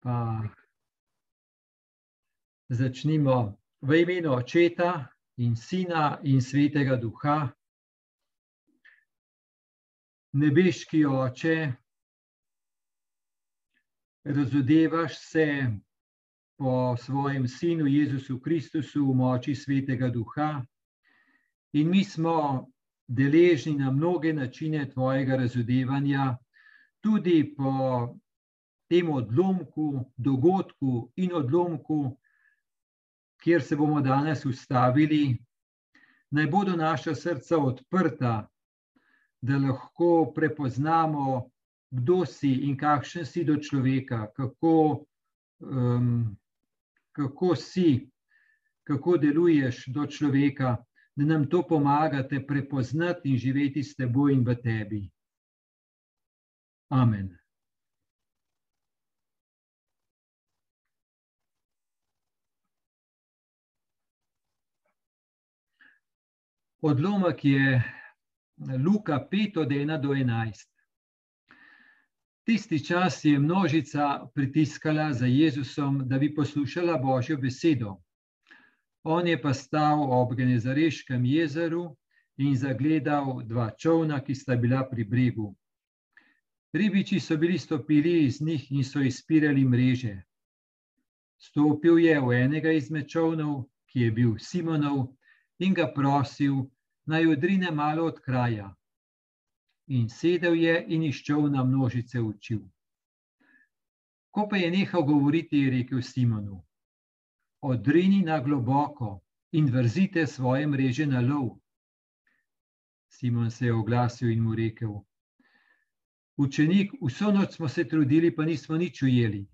Pa začnimo v imenu Očeta in Sina in Svetega Duha. Nebeški Oče, razodevaš se po svojem Sinu Jezusu Kristusu v moči Svetega Duha in mi smo deležni na mnoge načine tvojega razodevanja, tudi po tem odlomku, dogodku in odlomku, kjer se bomo danes ustavili, naj bodo naša srca odprta, da lahko prepoznamo, kdo si in kakšen si do človeka, kako, um, kako si, kako deluješ do človeka, da nam to pomaga te prepoznati in živeti s teboj in v tebi. Amen. Odlomek je Luka 5, od 1 do 11. Tisti čas je množica pritiskala za Jezusom, da bi poslušala Božjo besedo. On je pa stal ob Genezareškem jezeru in zagledal dva čovna, ki sta bila pri bregu. Ribiči so bili stopili iz njih in so izpirali mreže. Stopil je v enega izmed čovnov, ki je bil Simonov, in ga prosil, naj odrine malo od kraja. In sedel je in iščel na množice učil. Ko pa je nehal govoriti, je rekel Simonu: Odrini na globoko in vrzite svoje mreže na lov. Simon se je oglasil in mu rekel: Učenik, vso noč smo se trudili, pa nismo nič ujeli.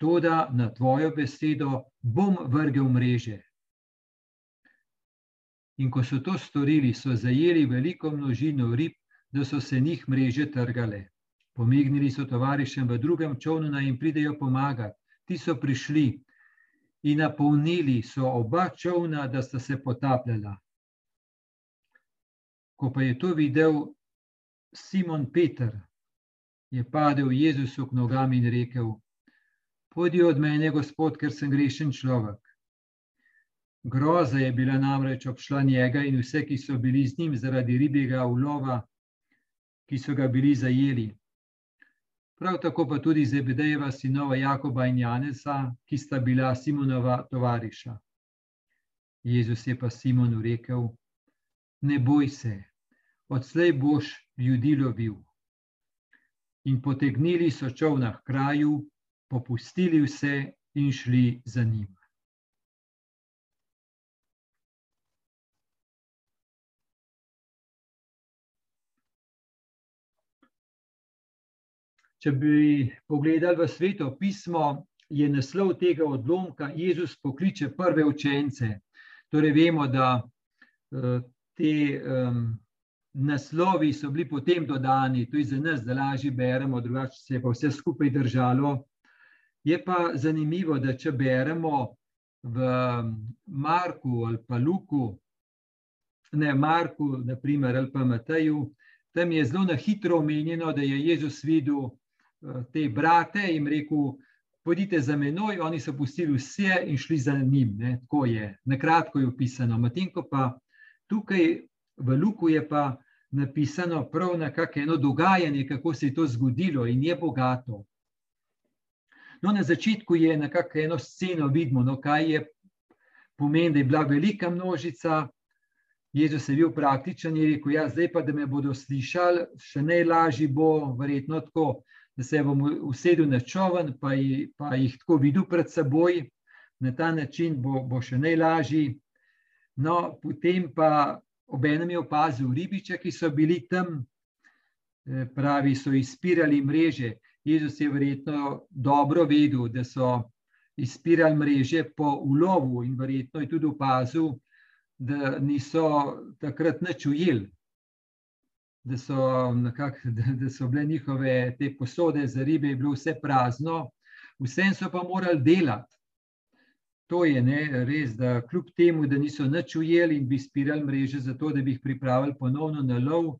Toda na tvojo besedo bom vrgel mreže. In ko so to storili, so zajeli veliko množino rib, da so se njih mreže trgale. Pomignili so tovarišem v drugem čovnu, naj jim pridejo pomagati. Ti so prišli in napolnili so oba čovna, da sta se potapljala. Ko pa je to videl Simon Peter, je padel Jezusu k nogam in rekel: Pojdi od mene, gospod, ker sem grešen človek. Groza je bila namreč obšla njega in vse, ki so bili z njim zaradi ribjega ulova, ki so ga bili zajeli. Prav tako pa tudi Zebedejeva sinova Jakoba in Janesa, ki sta bila Simonova tovariša. Jezus je pa Simonu rekel: Ne boj se, odslej boš ljudi lovil. In potegnili so čovna k kraju, popustili vse in šli za njim. Če bi pogledali v sveto pismo, je naslov tega odlomka Jezus pokliče prve učence. Torej, vemo, da te um, naslovi so bili potem dodani, tudi za nas, da lažje beremo, drugače se je pa vse skupaj držalo. Je pa zanimivo, da če beremo v Marku ali pa Luku, ne Marku, naprimer, ali pa Mateju, tam je zelo na hitro omenjeno, da je Jezus videl te brate in rekel, pojdite za menoj, oni so pustili vse in šli za njim. Ne? Tako je, na kratko je opisano. Medtem ko pa tukaj v Luku je pa napisano prav na kakšno dogajanje, kako se je to zgodilo in je bogato. No, na začetku je nekako eno sceno vidimo, no, kaj je pomen, da je bila velika množica. Jezus je bil praktičen in je rekel, ja, zdaj pa, da me bodo slišali, še najlažje bo, verjetno tako, da se bom usedel na čovn, pa, pa jih tako videl pred seboj, na ta način bo, bo še najlažji. No, potem pa ob enem je opazil ribiče, ki so bili tam, eh, pravi, so izpirali mreže. Jezus je verjetno dobro vedel, da so izpirali mreže po ulovu, in verjetno je tudi opazil, da niso takrat nič ujeli da so, nekak, da, da so bile njihove te posode za ribe, je bilo vse prazno, vsem so pa morali delati. To je ne, res, da kljub temu, da niso nič ujeli in bi spirali mreže, zato da bi jih pripravili ponovno na lov,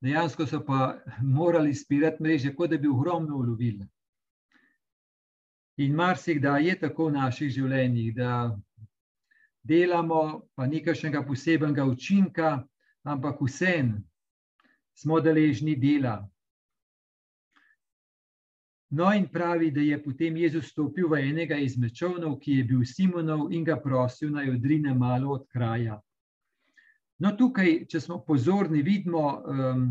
dejansko so pa morali spirati mreže, kot da bi ogromno ulovili. In marsikdaj je tako v naših življenjih, da delamo, pa nekajšnega posebnega učinka, ampak vseeno smo deležni dela. No, in pravi, da je potem Jezus stopil v enega izmed čovnov, ki je bil Simonov, in ga prosil, naj odrine malo od kraja. No, tukaj, če smo pozorni, vidimo, um,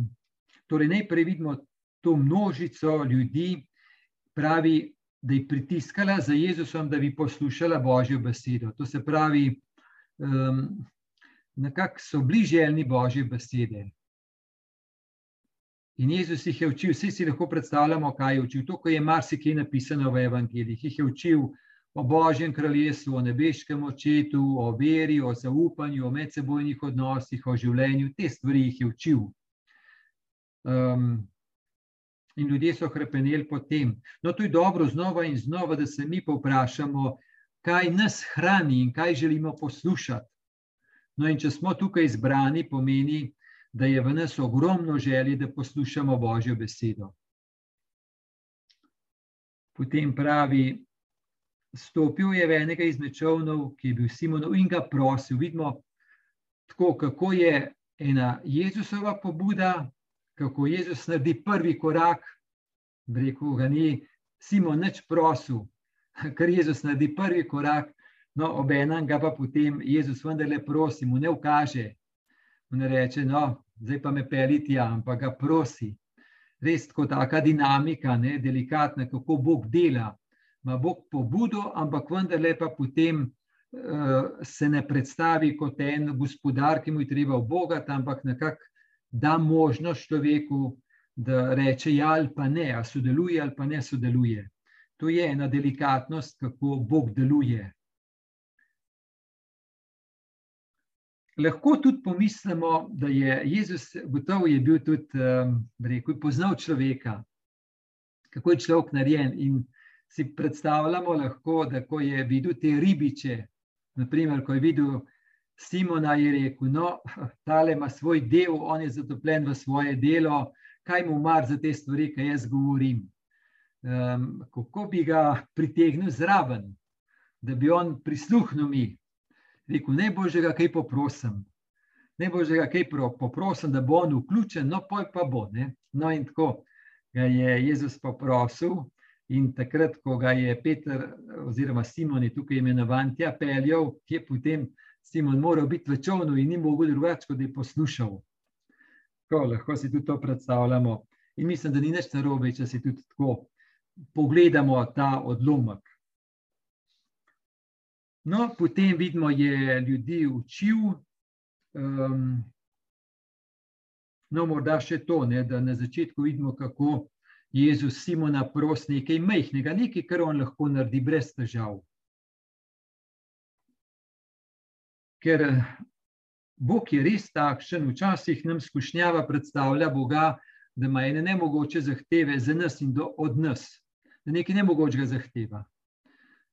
torej najprej vidimo to množico ljudi, pravi, da je pritiskala za Jezusom, da bi poslušala Božjo besedo. To se pravi, um, nekako so bližnji Božje besede. In Jezus jih je učil, vsi si lahko predstavljamo, kaj je učil. To, kar je marsikaj napisano v Evangelijih, jih je učil o Božjem kraljestvu, o nebeškem očetu, o veri, o zaupanju, o medsebojnih odnosih, o življenju. Te stvari jih je učil. Um, in ljudje so krepenili po tem. No, to je dobro, znova in znova, da se mi povprašamo, kaj nas hrani in kaj želimo poslušati. No, in če smo tukaj izbrani, pomeni, da je v nas ogromno želje, da poslušamo Božjo besedo. Potem pravi, stopil je v enega izmed čovnov, ki je bil Simonov in ga prosil. Vidimo, tako, kako je ena Jezusova pobuda, kako Jezus naredi prvi korak. Rekel ga ni Simon nič prosil, ker Jezus naredi prvi korak. No, ob enem ga pa potem Jezus vendarle prosi, mu ne ukaže, in reče, no, zdaj pa me peliti, ampak ga prosi. Res kot taka dinamika, ne, delikatna, kako Bog dela. Ma Bog pobudo, ampak vendarle pa potem uh, se ne predstavi kot en gospodar, ki mu je treba v Boga, ampak nekako da možnost človeku, da reče ja ali pa ne, a sodeluje ali pa ne sodeluje. To je ena delikatnost, kako Bog deluje. Lahko tudi pomislimo, da je Jezus gotovo je bil tudi, um, rekel, poznal človeka, kako je človek narejen. In si predstavljamo lahko, da ko je videl te ribiče, naprimer, ko je videl Simona, je rekel, no, tale ima svoj del, on je zatopljen v svoje delo, kaj mu mar za te stvari, kaj jaz govorim. Um, kako bi ga pritegnil zraven, da bi on prisluhnil mi, rekel, ne božjega, kaj poprosim. Ne božjega, kaj poprosim, da bo on vključen, no, poj pa bo. Ne? No, in tako ga je Jezus poprosil. In takrat, ko ga je Peter, oziroma Simon, tukaj imenovan, tja peljal, je potem Simon moral biti v čovnu in ni mogel drugače, kot je poslušal. Tako, lahko si tudi to predstavljamo. In mislim, da ni nič narobe, če si tudi tako pogledamo ta odlomek. No, potem vidimo, da je ljudi učil. Um, no, morda še to, ne, da na začetku vidimo, kako Jezus Simona prosi nekaj majhnega, nekaj, kar on lahko naredi brez težav. Ker Bog je res takšen, včasih nam skušnjava predstavlja Boga, da ima ene nemogoče zahteve za nas in do, od nas, da nekaj nemogočega zahteva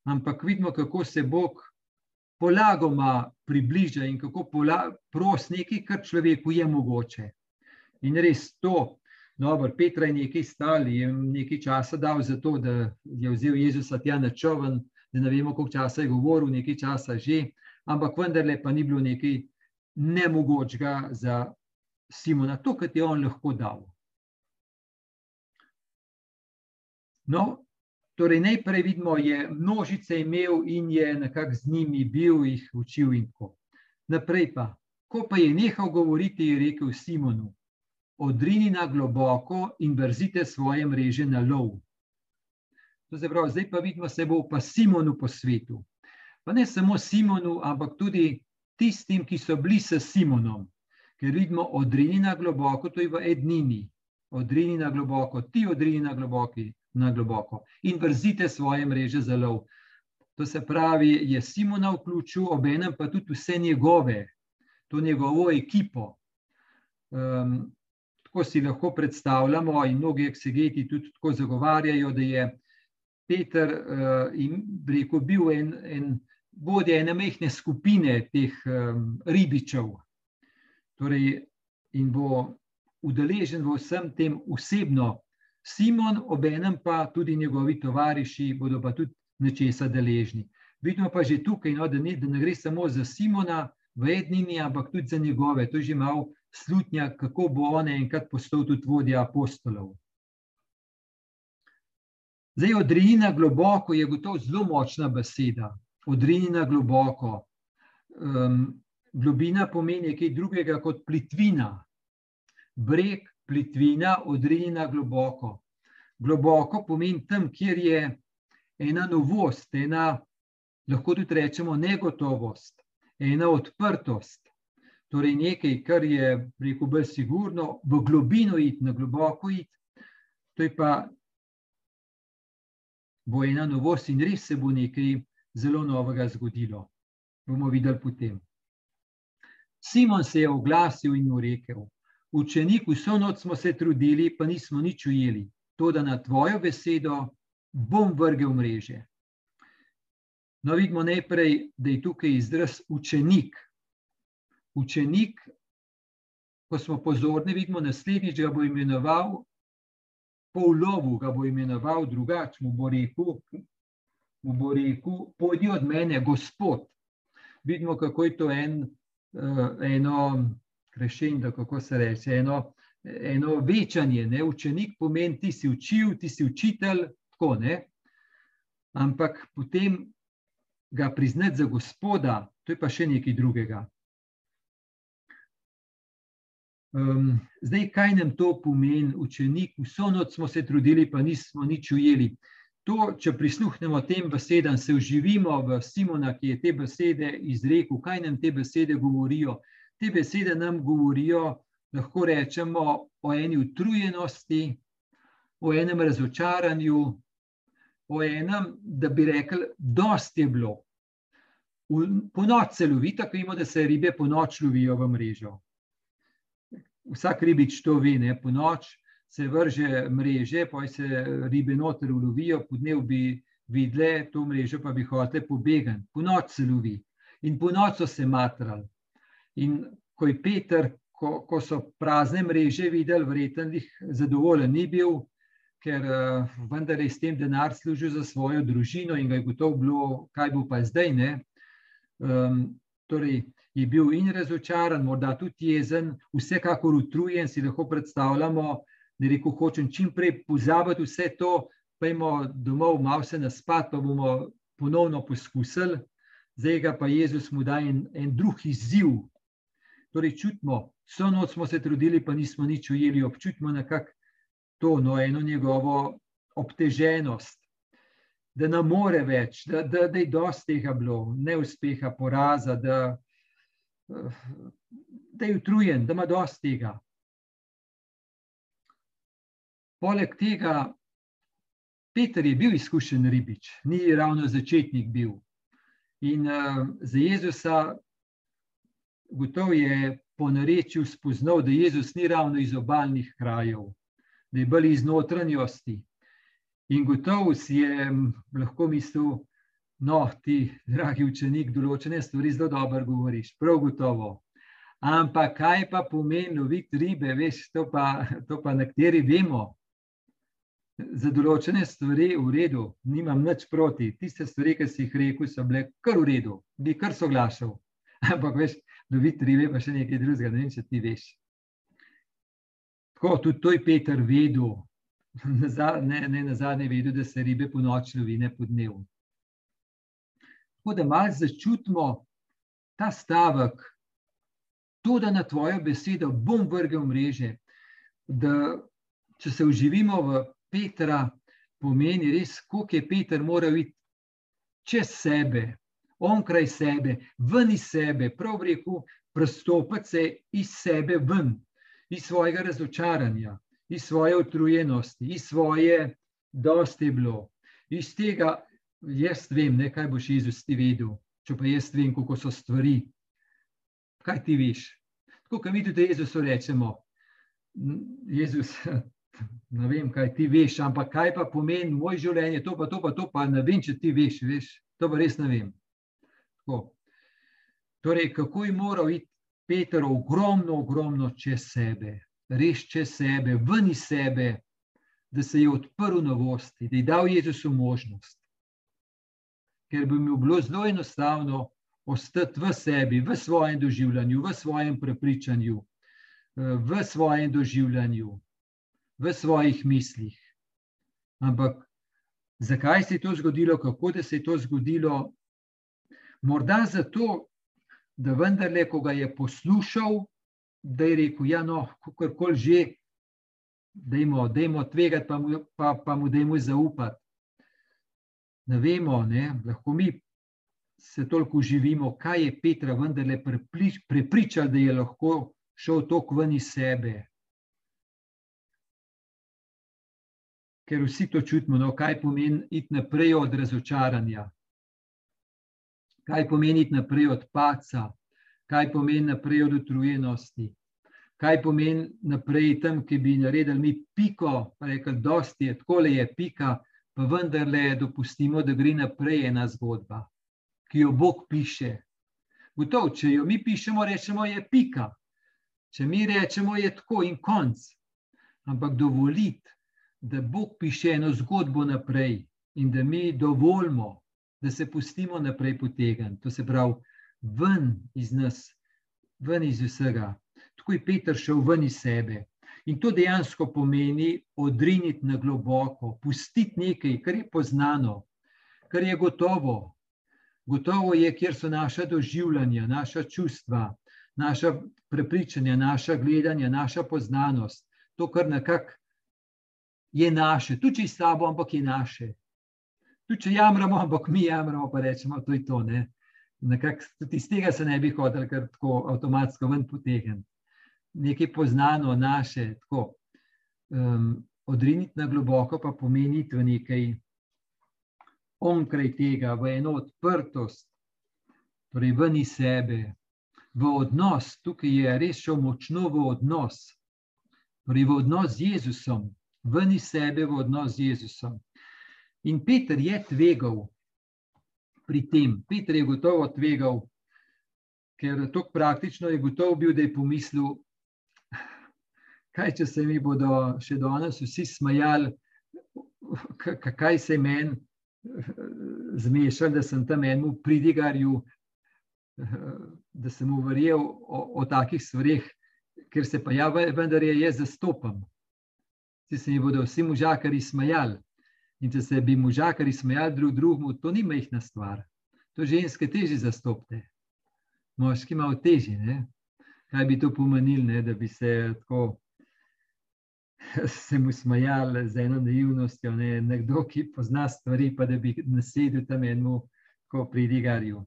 ampak vidimo, kako se Bog polagoma približa in kako prosi nekaj, kar človeku je mogoče. In res to, dobro, Petra je nekaj stal, je nekaj časa dal za to, da je vzel Jezusa tja na čovn, da ne vemo, koliko časa je govoril, nekaj časa že, ampak vendarle pa ni bilo nekaj nemogočega za Simona, to, kar je on lahko dal. No, Torej, najprej vidimo, da je množice imel in je nekako z njimi bil, jih učil in tako. Naprej pa, ko pa je nehal govoriti, je rekel Simonu: Odrini na globoko in brzite svoje mreže na lov. To se pravi, zdaj pa vidimo, se bo pa Simonu po svetu. Pa ne samo Simonu, ampak tudi tistim, ki so bili s Simonom. Ker vidimo, odrini na globoko, to je v ednini. Odrini na globoko, ti odrini na globoki, na globoko in vrzite svoje mreže za lov. To se pravi, je Simona vključil, obenem pa tudi vse njegove, to njegovo ekipo. Um, tako si lahko predstavljamo, in mnogi eksegeti tudi tako zagovarjajo, da je Peter uh, in rekel, bil en, en vodja ene mehne skupine teh um, ribičev. Torej, in bo udeležen v vsem tem osebno Simon, obenem pa tudi njegovi tovariši, bodo pa tudi nečesa deležni. Vidimo pa že tukaj, no, da, ne, da ne gre samo za Simona v Ednini, ampak tudi za njegove. To je že malo slutnja, kako bo on enkrat postal tudi vodja apostolov. Zdaj, odrinjena globoko je gotovo zelo močna beseda. Odrinjena globoko. Um, globina pomeni nekaj drugega kot plitvina. Breg, plitvina, odrinjena globoko. Globoko pomeni tam, kjer je ena novost, ena, lahko tudi rečemo, negotovost, ena odprtost. Torej, nekaj, kar je, rekel bi, sigurno, v globino iti, na globoko iti, to je pa bo ena novost in res se bo nekaj zelo novega zgodilo. Bomo videli potem. Simon se je oglasil in mu rekel: Učenik, vso noč smo se trudili, pa nismo nič ujeli. To, da na tvojo besedo bom vrgel mreže. No, vidimo najprej, da je tukaj izraz učenik. Učenik, ko smo pozorni, vidimo naslednjič, ga bo imenoval po ulovu ga bo imenoval drugače, mu bo rekel, mu bo rekel, pojdi od mene, gospod. Vidimo, kako je to en, uh, eno krešenje, kako se reče, eno, eno večanje. Ne? Učenik pomeni, ti si učil, ti si učitelj, tako ne. Ampak potem ga priznati za gospoda, to je pa še nekaj drugega. Um, zdaj, kaj nam to pomeni, učenik? Vso noč smo se trudili, pa nismo nič ujeli. To, če prisluhnemo tem besedam, se uživimo v Simona, ki je te besede izrekel, kaj nam te besede govorijo. Te besede nam govorijo, lahko rečemo, o eni utrujenosti, o enem razočaranju, o enem, da bi rekli, dosti je bilo. Po noč se lovi, tako imamo, da se ribe po noč lovijo v mrežo vsak ribič to ve, ne? po noč se vrže mreže, pa se ribe noter ulovijo, po dnevu bi videle to mrežo, pa bi hotele pobegati. Po noč se lovi in po noč so se matrali. In ko je Peter, ko, ko so prazne mreže videli, verjetno jih zadovoljen ni bil, ker uh, vendar je s tem denar služil za svojo družino in ga je gotovo bilo, kaj bo pa zdaj. Um, torej, je bil in razočaran, morda tudi jezen, vsekakor utrujen, si lahko predstavljamo, da reko, hočem čim prej pozabiti vse to, imamo domov, malo se naspat, pa bomo ponovno poskusili. Zdaj ga pa Jezus mu da en, en drug izziv. Torej, čutimo, vso noč smo se trudili, pa nismo nič ujeli, občutimo nekako to, no, eno njegovo obteženost, da ne more več, da, da, da je dosti tega bilo, neuspeha, poraza, da, da je utrujen, da ima dosti tega. Poleg tega, Peter je bil izkušen ribič, ni ravno začetnik bil. In uh, za Jezusa, gotovo je po narečju spoznal, da Jezus ni ravno iz obaljnih krajev, da je bolj iz notranjosti. In gotovo si je lahko mislil, No, ti, dragi učenik, določene stvari zelo dobro govoriš, prav gotovo. Ampak kaj pa pomeni loviti ribe, veš, to pa, to pa nekateri vemo. Za določene stvari v redu, nimam nič proti. Tiste stvari, ki si jih rekel, so bile kar v redu, bi kar soglašal. Ampak veš, loviti ribe pa še nekaj drugega, ne vem, če ti veš. Tako, tudi to je Peter vedel, ne, ne na zadnje vedel, da se ribe po noči lovi, ne po dnevu. Tako da malo začutimo ta stavek, to, da na tvojo besedo bom vrgel mreže. Da, če se uživimo v Petra, pomeni res, koliko je Peter moral iti čez sebe, onkraj sebe, ven iz sebe, prav rekel, prestopiti se iz sebe ven, iz svojega razočaranja, iz svoje utrujenosti, iz svoje, dosti je bilo, iz tega, jaz vem, ne, kaj boš Jezus ti vedel, če pa jaz vem, kako so stvari. Kaj ti veš? Tako, kot mi tudi Jezusu rečemo, Jezus, ne vem, kaj ti veš, ampak kaj pa pomeni moje življenje, to pa, to pa, to pa, ne vem, če ti veš, veš, to pa res ne vem. Tako. Torej, kako je moral iti Peter ogromno, ogromno čez sebe, res čez sebe, ven iz sebe, da se je odprl novosti, da je dal Jezusu možnost. ker bi mu bilo zelo enostavno ostati v sebi, v svojem doživljanju, v svojem prepričanju, v svojem doživljanju, v svojih mislih. Ampak zakaj se je to zgodilo, kako se je to zgodilo? Morda zato, da vendarle, ko ga je poslušal, da je rekel, ja, no, kako koli že, da jim odvegati, pa, pa, pa mu da jim zaupati. Ne vemo, ne, lahko mi se toliko uživimo, kaj je Petra vendarle prepričal, da je lahko šel tok ven iz sebe. Ker vsi to čutimo, no, kaj pomeni iti naprej od razočaranja, kaj pomeni naprej od paca, kaj pomeni naprej od utrujenosti, kaj pomeni naprej tam, ki bi naredili mi piko, pa rekel, dosti je, tako le je pika, pa vendarle dopustimo, da gre naprej ena zgodba, ki jo Bog piše. Gotov, če jo mi pišemo, rečemo, je pika. Če mi rečemo, je tako in konc. Ampak dovoliti, da Bog piše eno zgodbo naprej in da mi dovolimo, da se pustimo naprej potegniti. To se pravi, ven iz nas, ven iz vsega. Tako je Peter šel ven iz sebe. In to dejansko pomeni odriniti na globoko, pustiti nekaj, kar je poznano, kar je gotovo. Gotovo je, kjer so naša doživljanja, naša čustva, naša prepričanja, naša gledanja, naša poznanost, to, kar nekako je naše, tudi če je slabo, ampak je naše. Tudi če jamramo, ampak mi jamramo, pa rečemo, da je to. Tudi iz tega se ne bi hodili, ker tako avtomatsko ven potegniti. Nekaj poznano, naše, tako. Um, odriniti na globoko, pa pomeniti v nekaj onkraj tega, v eno odprtost, torej ven iz sebe, v odnos, tukaj je res šel močno v odnos, torej v odnos z Jezusom, ven iz sebe, v odnos z Jezusom. In Peter je tvegal pri tem. Peter je gotovo tvegal, ker je tako praktično je gotovo bil, da je pomislil, kaj če se mi bodo še danes vsi smajali, kaj se meni zmešal, da sem tam enemu pridigarju, da sem mu verjel o, o takih stvarih, ker se pa ja, vendar je jaz zastopam. Vsi se mi bodo vsi možakari smajali. In če se bi možakari smejali drug drugemu, to ni majhna stvar. To ženske teži zastopite. Moški ima teži. Ne? Kaj bi to pomenilo, da bi se tako se mu smejali z eno naivnostjo, ne? nekdo, ki pozna stvari, pa da bi nasedil tam enemu pridigarju.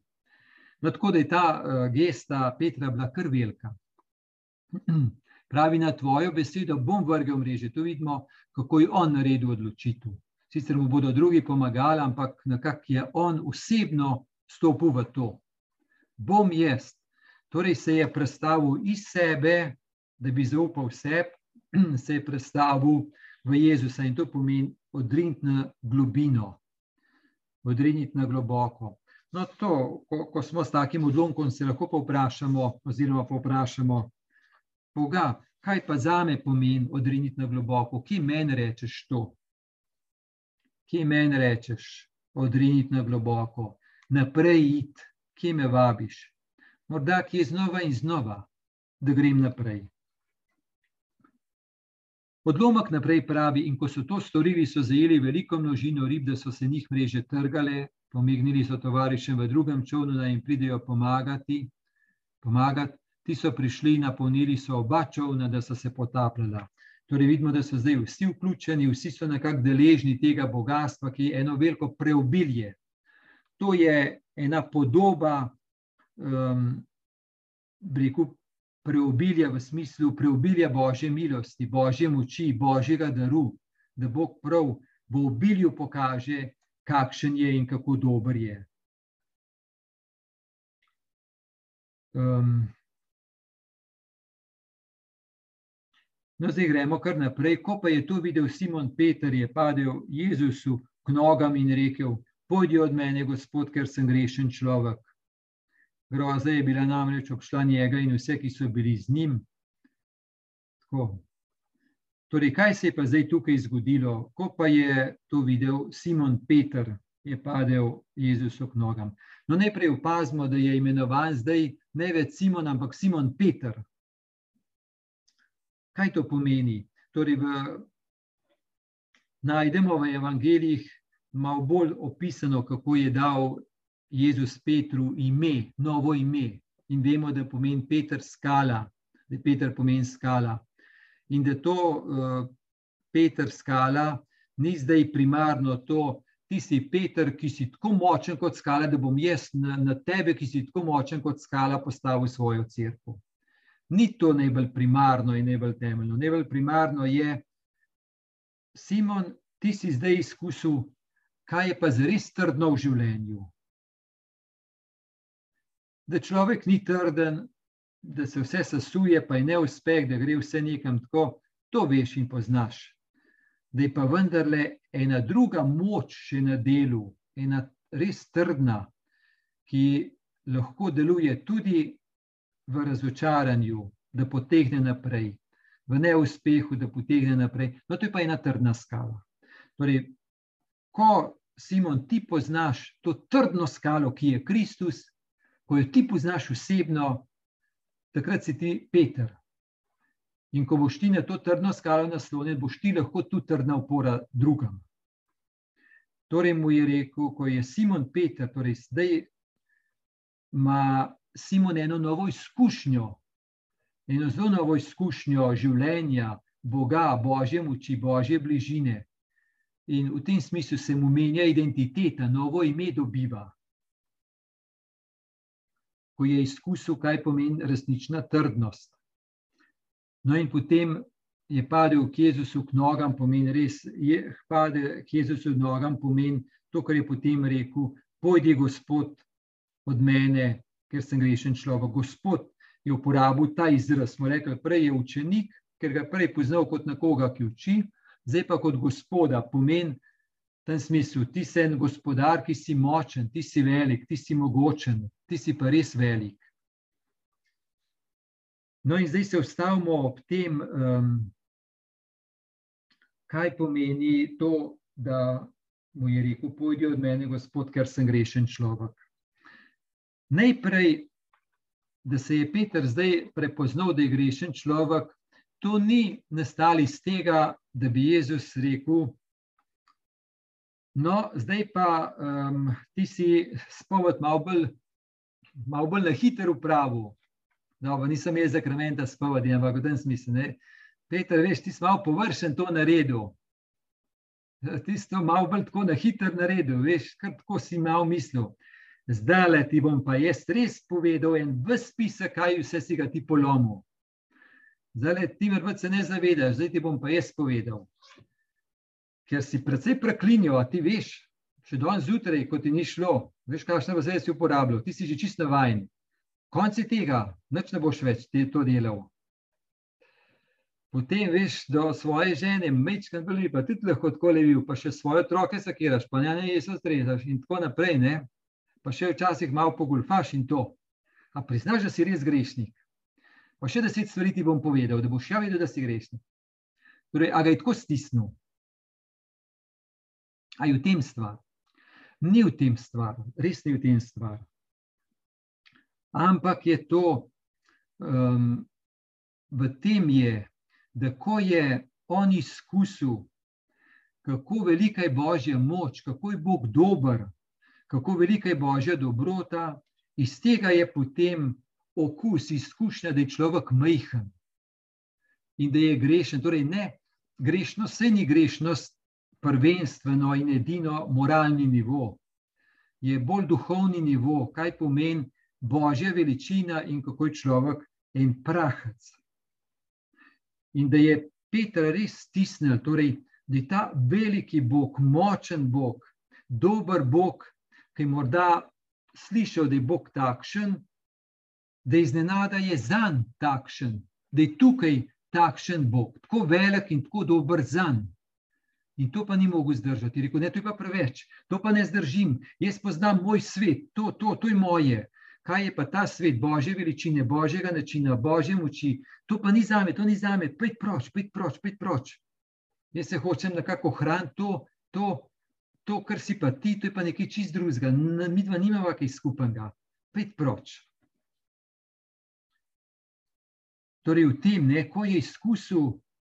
No, tako da je ta uh, gesta Petra bila kar velika. Pravi na tvojo besedo, bom vrgel mreže. Tu vidimo, kako je on naredil odločitev sicer mu bodo drugi pomagali, ampak nekako je on osebno stopil v to. Bom jaz. Torej se je predstavil iz sebe, da bi zaupal sebi, se je predstavil v Jezusa in to pomeni odriniti na globino, odriniti na globoko. No, to, ko, ko smo s takim odlomkom, se lahko povprašamo, oziroma povprašamo, Boga, kaj pa za me pomeni odriniti na globoko, ki meni rečeš to? Ki meni rečeš, odriniti na globoko, naprej id, ki me vabiš. Morda ki je znova in znova, da grem naprej. Odlomek naprej pravi, in ko so to storili, so zajeli veliko množino rib, da so se njih mreže trgale, pomignili so tovarišem v drugem čovnu, da jim pridejo pomagati. pomagati. Ti so prišli, napolnili so oba čovna, da so se potapljala. Torej, vidimo, da so zdaj vsi vključeni, vsi so nekako deležni tega bogatstva, ki je eno veliko preobilje. To je ena podoba, um, rekel, preobilja v smislu preobilja Božje milosti, Božje moči, Božjega daru, da Bog prav v obilju pokaže, kakšen je in kako dober je. Um, No, zdaj gremo kar naprej. Ko pa je to videl Simon Peter, je padel Jezusu k nogam in rekel: Pojdi od mene, Gospod, ker sem grešen človek. Groza je bila namreč obšla njega in vse, ki so bili z njim. Tako. Torej, kaj se je pa zdaj tukaj zgodilo? Ko pa je to videl Simon Peter, je padel Jezusu k nogam. No, najprej opazimo, da je imenovan zdaj ne več Simon, ampak Simon Peter. Kaj to pomeni? Torej, v, najdemo v evangelijih malo bolj opisano, kako je dal Jezus Petru ime, novo ime. In vemo, da pomeni Peter skala, da Peter pomeni skala. In da to uh, Peter skala ni zdaj primarno to, ti si Peter, ki si tako močen kot skala, da bom jaz na, na tebe, ki si tako močen kot skala, postavil svojo crkvo. Ni to najbolj primarno in najbolj temeljno. Najbolj primarno je, Simon, ti si zdaj izkusil, kaj je pa zares trdno v življenju. Da človek ni trden, da se vse sesuje, pa je neuspeh, da gre vse nekam tako, to veš in poznaš da je pa vendarle ena druga moč še na delu, ena res trdna, ki lahko deluje tudi v razočaranju, da potegne naprej, v neuspehu, da potegne naprej. No, to je pa ena trdna skala. Torej, ko Simon, ti poznaš to trdno skalo, ki je Kristus, ko jo ti poznaš osebno, takrat si ti Peter. In ko boš ti na to trdno skalo naslonjen, boš ti lahko tu trdna opora drugam. Torej mu je rekel, ko je Simon Peter, torej zdaj ima Simon eno novo izkušnjo, eno zelo novo izkušnjo življenja, Boga, Božje moči, Božje bližine. In v tem smislu se mu menja identiteta, novo ime dobiva. Ko je izkusil, kaj pomeni resnična trdnost. No, in potem je padel k Jezusu k nogam, pomeni res, je padel k Jezusu k nogam, pomeni to, kar je potem rekel: Pojdi, Gospod, od mene, ker sem grešen človek. Gospod je uporabil ta izraz. Smo rekli, prej je učenik, ker ga prej poznal kot nekoga, ki uči, zdaj pa kot gospoda, pomeni v tem smislu, ti si en gospodar, ki si močen, ti si velik, ti si mogočen, ti si pa res velik. No, in zdaj se ustavimo ob tem, um, kaj pomeni to, da mu je rekel: Pojdi od mene, gospod, ker sem grešen človek. Najprej, da se je Peter zdaj prepoznal, da je grešen človek, to ni nastalo iz tega, da bi Jezus rekel. No, zdaj pa um, ti si spoved malo bolj, malo bolj na hitro upravil. No, nisem jaz za krementa spovedi, ampak v tem smislu. Peter, veš, ti si malo površen to naredil. Ti si to malo bolj tako na hiter naredil, veš, kar tako si malo mislil. Zdaj ti bom pa jaz res povedal en vspisek, kaj vse si ga ti polomil. Zdaj ti vrbat se ne zavedaš, zdaj ti bom pa jaz povedal. Ker si predvsej preklinjal, a ti veš, še danes zjutraj, ko ti ni šlo, veš, kakšne vse si uporabljal, ti si že čisto vajen konci tega, noč ne boš več te to delal. Potem veš, do svoje žene, mečkaj bili, pa tudi lahko tako levil, pa še svoje otroke sakiraš, pa ne jih sostrezaš in tako naprej, ne? Pa še včasih malo pogulfaš in to. A priznaš, da si res grešnik. Pa še deset stvari ti bom povedal, da boš ja videl, da si grešnik. Torej, a ga je tako stisnil? A je v tem stvar? Ni v tem stvar, res ni v tem stvar ampak je to, um, v tem je, da ko je on izkusil, kako velika je božja moč, kako je Bog dober, kako velika je božja dobrota, iz tega je potem okus, izkušnja, da je človek majhen in da je grešen. Torej, ne, grešnost, vse ni grešnost, prvenstveno in edino moralni nivo. Je bolj duhovni nivo, kaj pomeni, božja veličina in kako je človek en prahec. In da je Peter res stisnil, torej, da je ta veliki Bog, močen Bog, dober Bog, ki je morda slišal, da je Bog takšen, da je iznenada je zanj takšen, da je tukaj takšen Bog, tako velik in tako dober zanj. In to pa ni mogel zdržati. Rekel, ne, to je pa preveč, to pa ne zdržim. Jaz poznam moj svet, to, to, to je moje kaj je pa ta svet Božje veličine, Božjega načina, Božje moči. To pa ni za me, to ni za me, pojdi proč, pojdi proč, pojdi proč. Jaz se hočem nekako ohraniti to, to, to, kar si pa ti, to je pa nekaj čist drugega, mi dva nimamo kaj skupnega, pet proč. Torej, v tem, ne, ko je izkusil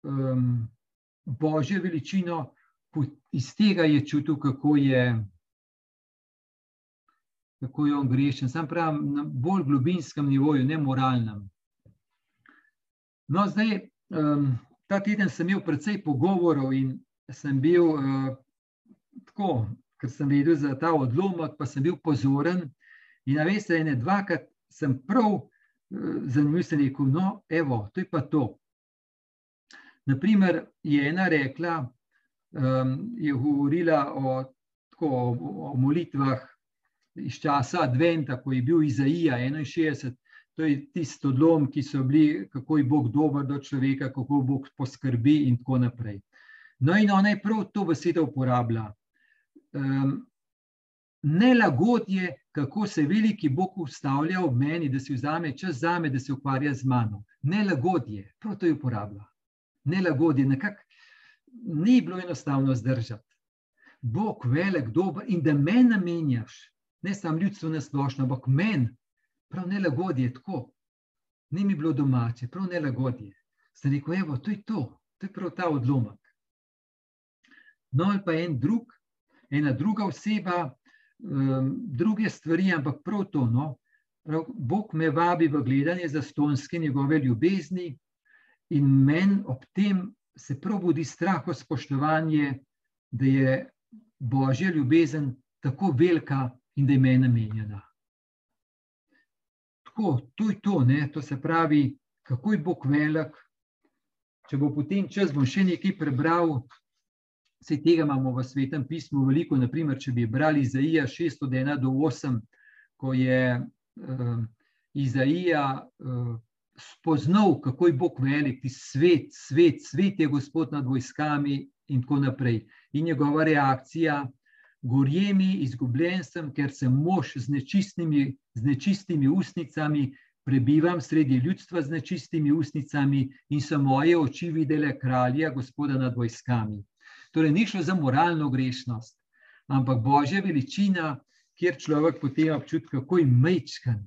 um, božjo veličino, iz tega je čutil, kako je, kako je on grešen. Sam pravim, na bolj globinskem nivoju, ne moralnem. No, zdaj, um, ta teden sem imel precej pogovorov in sem bil uh, tako, ker sem vedel za ta odlomek, pa sem bil pozoren. In veste, ene dvakrat sem prav uh, zanimiv, sem rekel, no, evo, to je pa to. Naprimer, je ena rekla, um, je govorila o, tako, o, o molitvah iz časa Adventa, ko je bil Izaija 61, to je tisto odlom, ki so bili, kako je Bog dober do človeka, kako Bog poskrbi in tako naprej. No, in ona je prav to besedo uporabila. Um, nelagodje, kako se veliki Bog ustavlja v meni, da si vzame čas za me, da se ukvarja z mano. Nelagodje, prav to je uporabila. Nelagodje, nekako ni bilo enostavno zdržati. Bog velik, dober in da me namenjaš, ne samo ljudstvo na splošno, ampak meni, prav nelagodje, tako. Ni mi bilo domače, prav nelagodje. Sem rekel, evo, to je to, to je prav ta odlomek. No, ali pa en drug, ena druga oseba, um, druge stvari, ampak prav to. No, prav, Bog me vabi v gledanje za stonske njegove ljubezni in meni ob tem se probudi strah, spoštovanje, da je božja ljubezen tako velika in da je meni namenjena. Tako, to je to, ne? to se pravi, kako je Bog velik. Če bo potem čas, bom še nekaj prebral. Vse tega imamo v svetem pismu veliko. Naprimer, če bi brali Izaija 601 do 8, ko je uh, Izaija uh, spoznal, kako je Bog velik, ti svet, svet, svet je Gospod nad vojskami in tako naprej. In njegova reakcija, gorje mi, izgubljen sem, ker sem mož z nečistimi, z nečistimi usnicami, prebivam sredi ljudstva z nečistimi usnicami in so moje oči videle kralja, gospoda nad vojskami. Torej, ni šlo za moralno grešnost, ampak božja veličina, kjer človek potem občuti, kako je mečkan.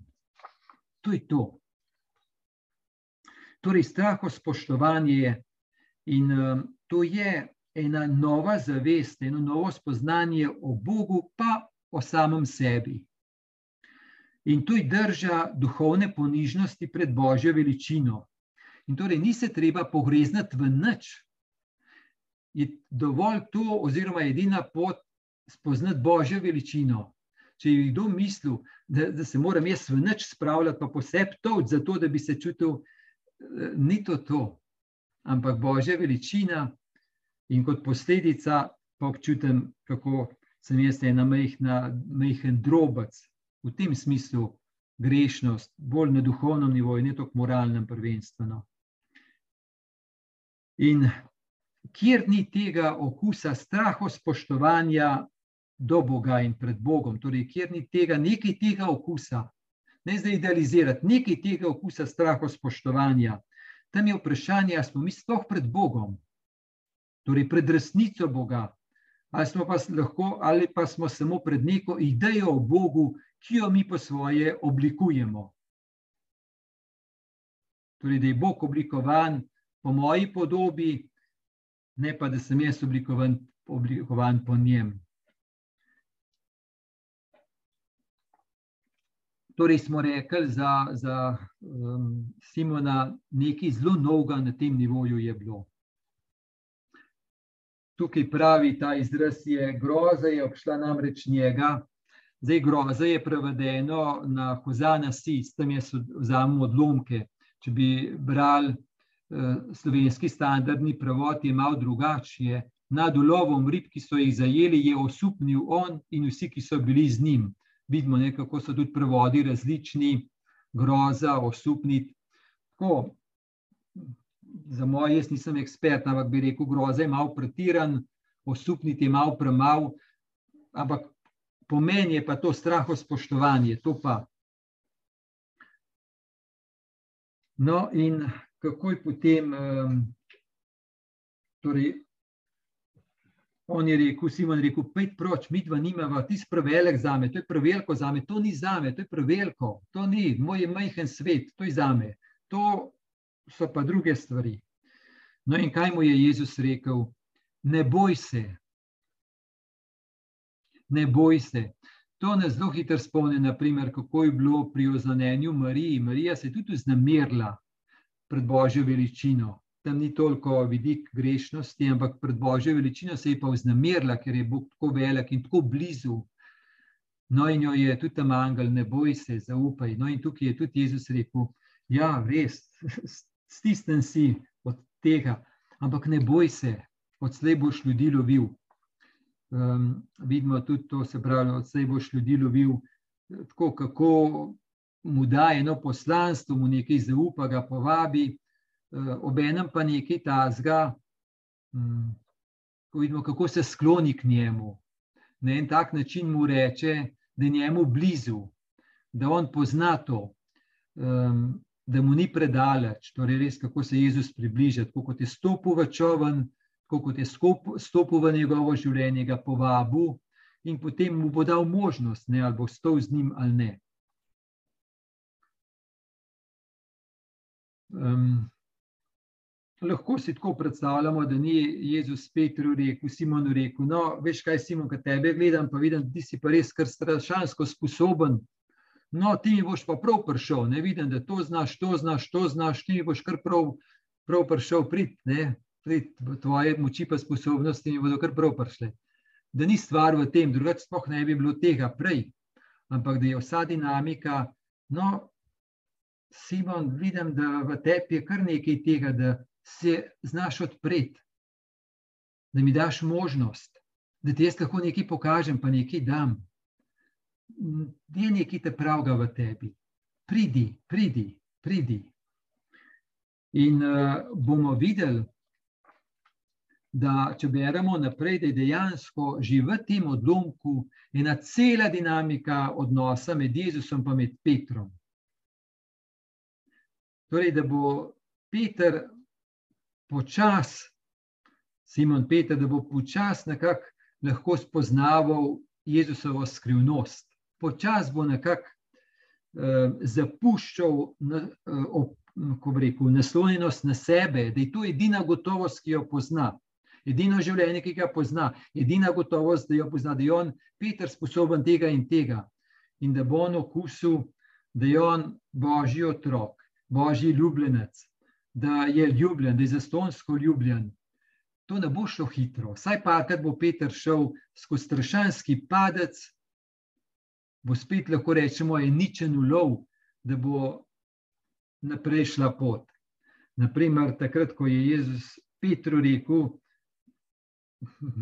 To je to. Torej, straho spoštovanje je in um, to je ena nova zavest, eno novo spoznanje o Bogu, pa o samem sebi. In to je drža duhovne ponižnosti pred božjo veličino. In torej ni se treba pogrezniti v nič. Je dovolj to, oziroma edina pot, spoznati božjo veličino. Če je kdo mislil, da, da se moram jaz v nič spravljati, pa posebej to, zato da bi se čutil, eh, ni to to. Ampak božja veličina in kot posledica pa občutim, kako sem jaz ena majhna, majhen drobec v tem smislu grešnost, bolj na duhovnem nivoju, ne toliko moralnem, prvenstveno. In kjer ni tega okusa strahu, spoštovanja do Boga in pred Bogom, torej kjer ni tega, nekaj tega okusa, ne zdaj idealizirati, nekaj tega okusa strahu, spoštovanja, tam je vprašanje, ali smo mi sploh pred Bogom? Torej pred resnico Boga, ali, pa lahko, ali pa smo samo pred neko idejo o Bogu, ki jo mi po svoje oblikujemo. Torej, da je Bog oblikovan po moji podobi, ne pa da sem jaz oblikovan, oblikovan po njem. Torej, smo rekli za, za um, Simona, nekaj zelo novega na tem nivoju je bilo tukaj pravi ta izraz, je groza, je obšla namreč njega. Zdaj, groza je prevedeno na hozana si, s tem jaz vzamem odlomke. Če bi brali slovenski standardni prevod, je malo drugačije. Nad ulovom rib, ki so jih zajeli, je osupnil on in vsi, ki so bili z njim. Vidimo, ne, kako so tudi prevodi različni, groza, osupniti. Za moj, jaz nisem ekspert, ampak bi rekel, groza je malo pretiran, osupniti je malo premal, ampak pomen je pa to straho spoštovanje, to pa. No in kako je potem, um, torej, On je rekel, Simon je rekel, pet proč, mi dva nimava, ti si prevelik za me, to je preveliko za me, to ni za me, to je preveliko, to ni moj majhen svet, to je za me, to so pa druge stvari. No in kaj mu je Jezus rekel? Ne boj se. Ne boj se. To nas zelo hitro spomni, kako je bilo pri ozanenju Mariji. Marija se je tudi znamerila pred Božjo veličino, tam ni toliko vidik grešnosti, ampak pred božjo veličino se je pa vznemirila, ker je Bog tako velik in tako blizu. No, in jo je tudi tam angel, ne boj se, zaupaj. No, in tukaj je tudi Jezus rekel: Ja, res, stisnem si od tega, ampak ne boj se, odslej boš ljudi lovil. Um, vidimo tudi to, se pravi, odslej boš ljudi lovil, tako kako mu daje eno poslanstvo, mu nekaj zaupa, ga povabi. Eh, obenem pa nekaj tazga, mm, ko vidimo, kako se skloni k njemu. Na en tak način mu reče, da je njemu blizu, da on pozna to, da mu ni predaleč, torej res, kako se Jezus približa, tako kot je stopil v čoven, tako kot je stopil v njegovo življenje, ga povabil in potem mu bo dal možnost, ne, ali bo stal z njim ali ne. Um, lahko si tako predstavljamo, da ni Jezus Petru rekel, Simonu rekel: No, veš kaj, Simon, kad tebe gledam, pa vidim, da si pa res kar strašansko sposoben. No, ti mi boš pa prav prišel, ne vidim, da to znaš, to znaš, to znaš, ti mi boš kar prav, prav prišel, prid, ne, prid, tvoje moči pa sposobnosti mi bodo kar prav prišle. Da ni stvar v tem, drugače sploh ne bi bilo tega prej, ampak da je vsa dinamika. No, Simon, vidim, da v tebi je kar nekaj tega, da se znaš odpreti, da mi daš možnost, da ti jaz lahko nekaj pokažem, pa nekaj dam. Je nekaj te pravga v tebi. Pridi, pridi, pridi. In uh, bomo videli, da če beremo naprej, da je dejansko že v tem odlomku ena cela dinamika odnosa med Jezusom in Petrom. Torej, da bo Peter počasi, Simon Peter, da bo počasi nekako lahko spoznaval Jezusovo skrivnost. Počasi bo nekako eh, zapuščal na, eh, rekel, naslonjenost na sebe, da je to edina gotovost, ki jo pozna. Edino življenje, ki ga pozna, edina gotovost, da jo pozna, da je on, Peter, sposoben tega in tega. In da bo on okusil, da je on božji otrok, božji ljubljenec, da je ljubljen, da je zastonsko ljubljen. To ne bo šlo hitro. Vsaj pa, kad bo Peter šel skozi strašanski padec, bo spet lahko rečemo, je ničen ulov, da bo naprej šla pot. Naprimer, takrat, ko je Jezus Petru rekel,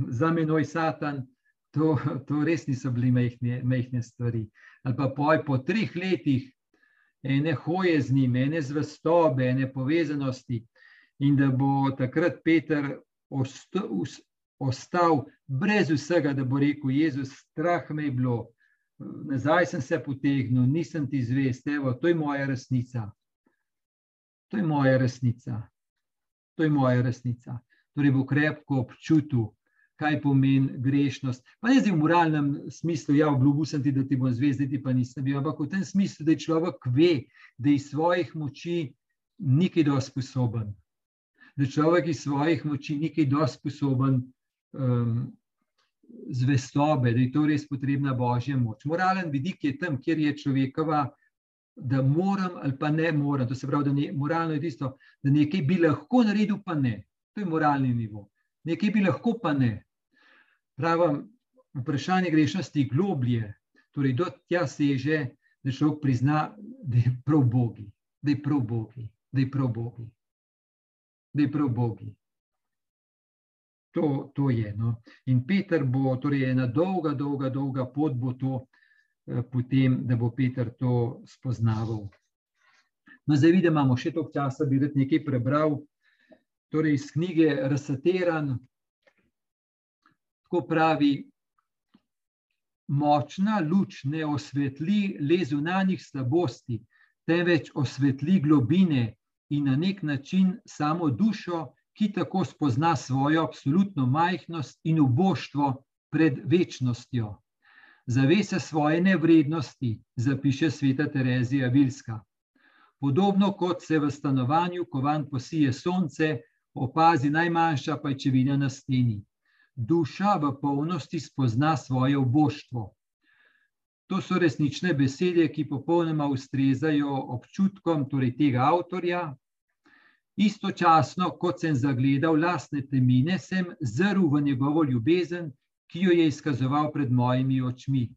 za menoj Satan, to, to res niso bile mehne, mehne stvari. Ali pa poj, po treh letih, ene hoje z njim, ene zvestobe, ene povezanosti, in da bo takrat Peter ostal brez vsega, da bo rekel: Jezus, strah me je bilo, nazaj sem se potegnil, nisem ti zvest, evo, to je moja resnica. To je moja resnica. To je moja resnica. Torej, bo krepko občutil, kaj pomeni grešnost. Pa ne zdaj v moralnem smislu, ja, obljubil sem ti, da ti bom zvezd, ti pa nisem bil, ampak v tem smislu, da človek ve, da iz svojih moči nekaj dosti sposoben. Da človek iz svojih moči nekaj dosti sposoben um, zvestobe, da je to res potrebna božja moč. Moralen vidik je tam, kjer je človekova. Da moram ali pa ne moram, to se pravi, da je moralno je tisto, da nekaj bi lahko naredil, pa ne. To je moralni nivo. Nekaj bi lahko, pa ne. Pravim, vprašanje grešnosti je globlje, torej do tja seže, da človek prizna, da je prav Bogi, da je prav Bogi, da je prav Bogi. Da je prav Bogi. To, to je. No. In Peter bo, torej ena dolga, dolga, dolga pot bo to, eh, potem, da bo Peter to spoznaval. No, zdaj vidim, imamo še toliko časa, bi rad nekaj prebral. Torej, iz knjige Razsatiran, Tako pravi, močna luč ne osvetli le zunanjih slabosti, temveč osvetli globine in na nek način samo dušo, ki tako spozna svojo absolutno majhnost in uboštvo pred večnostjo. Zave se svoje nevrednosti, zapiše sveta Terezija Vilska. Podobno kot se v stanovanju, ko van posije sonce, opazi najmanjša pajčevina na steni. Duša v polnosti spozna svoje oboštvo. To so resnične besede, ki popolnoma ustrezajo občutkom torej tega avtorja. Istočasno, kot sem zagledal lastne temine, sem zrl v njegovo ljubezen, ki jo je izkazoval pred mojimi očmi.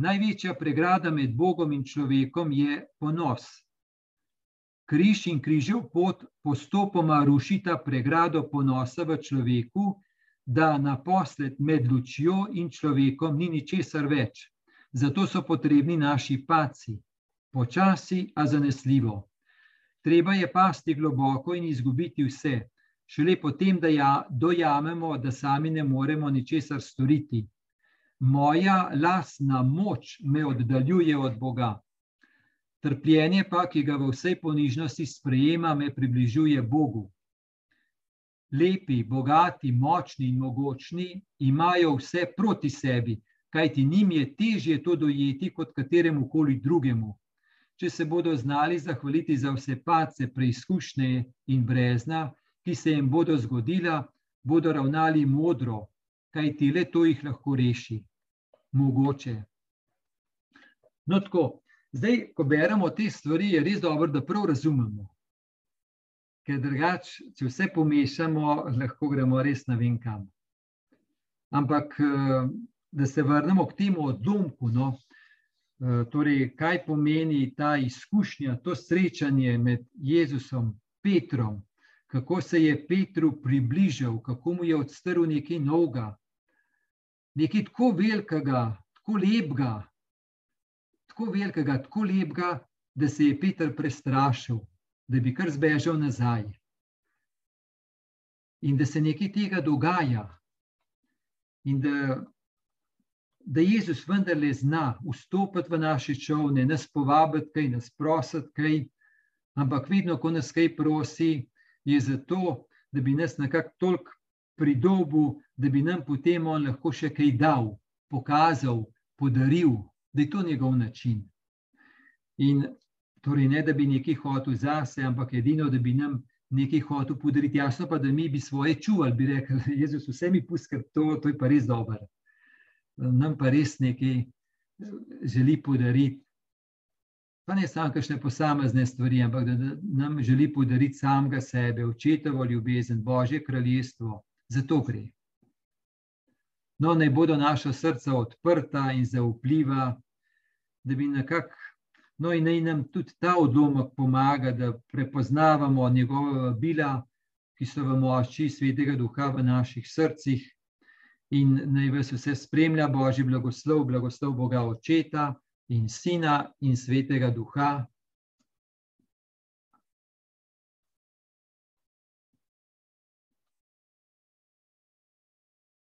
Največja pregrada med Bogom in človekom je ponos. Križ in križev pot postopoma rušita pregrado ponosa v človeku, da naposled med lučjo in človekom ni ničesar več. Zato so potrebni naši paci, počasi, a zanesljivo. Treba je pasti globoko in izgubiti vse, šele potem, da ja, dojamemo, da sami ne moremo ničesar storiti. Moja lasna moč me oddaljuje od Boga. Trpljenje pa, ki ga v vsej ponižnosti sprejema, me približuje Bogu. Lepi, bogati, močni in mogočni imajo vse proti sebi, kajti njim je težje to dojeti kot kateremu koli drugemu. Če se bodo znali zahvaliti za vse pace, preizkušnje in brezna, ki se jim bodo zgodila, bodo ravnali modro, kajti le to jih lahko reši. Mogoče. No, tako, zdaj, ko beremo te stvari, je res dobro, da prav razumemo. Ker drugače, če vse pomešamo, lahko gremo res na vem kam. Ampak da se vrnemo k temu odlomku. No? E, torej, kaj pomeni ta izkušnja, to srečanje med Jezusom in Petrom, kako se je Petru približal, kako mu je odstrl nekaj novega, nekaj tako velikega, tako lepega, tako velikega, tako lepega, da se je Petr prestrašil, da bi kar zbežal nazaj. In da se nekaj tega dogaja, in da da Jezus vendarle zna vstopiti v naše čovne, nas povabiti, kaj nas prositi, kaj, ampak vedno, ko nas kaj prosi, je zato, da bi nas nekako toliko pridobil, da bi nam potem on lahko še kaj dal, pokazal, podaril, da je to njegov način. In torej ne, da bi nekaj hotel zase, ampak edino, da bi nam nekaj hotel podariti, jasno pa, da mi bi svoje čuvali, bi rekel, Jezus, vse mi puskati to, to je pa res dobro nam pa res nekaj eh, želi podariti. Pa ne samo kakšne posamezne stvari, ampak da nam želi podariti samega sebe, očetovo ljubezen, Božje kraljestvo, za to gre. No, naj bodo naša srca odprta in zaupljiva, da bi nekako, no, in naj nam tudi ta odlomek pomaga, da prepoznavamo njegove bila, ki so v moči svetega duha v naših srcih, in naj vas vse spremlja Božji blagoslov, blagoslov Boga Očeta in Sina in Svetega Duha.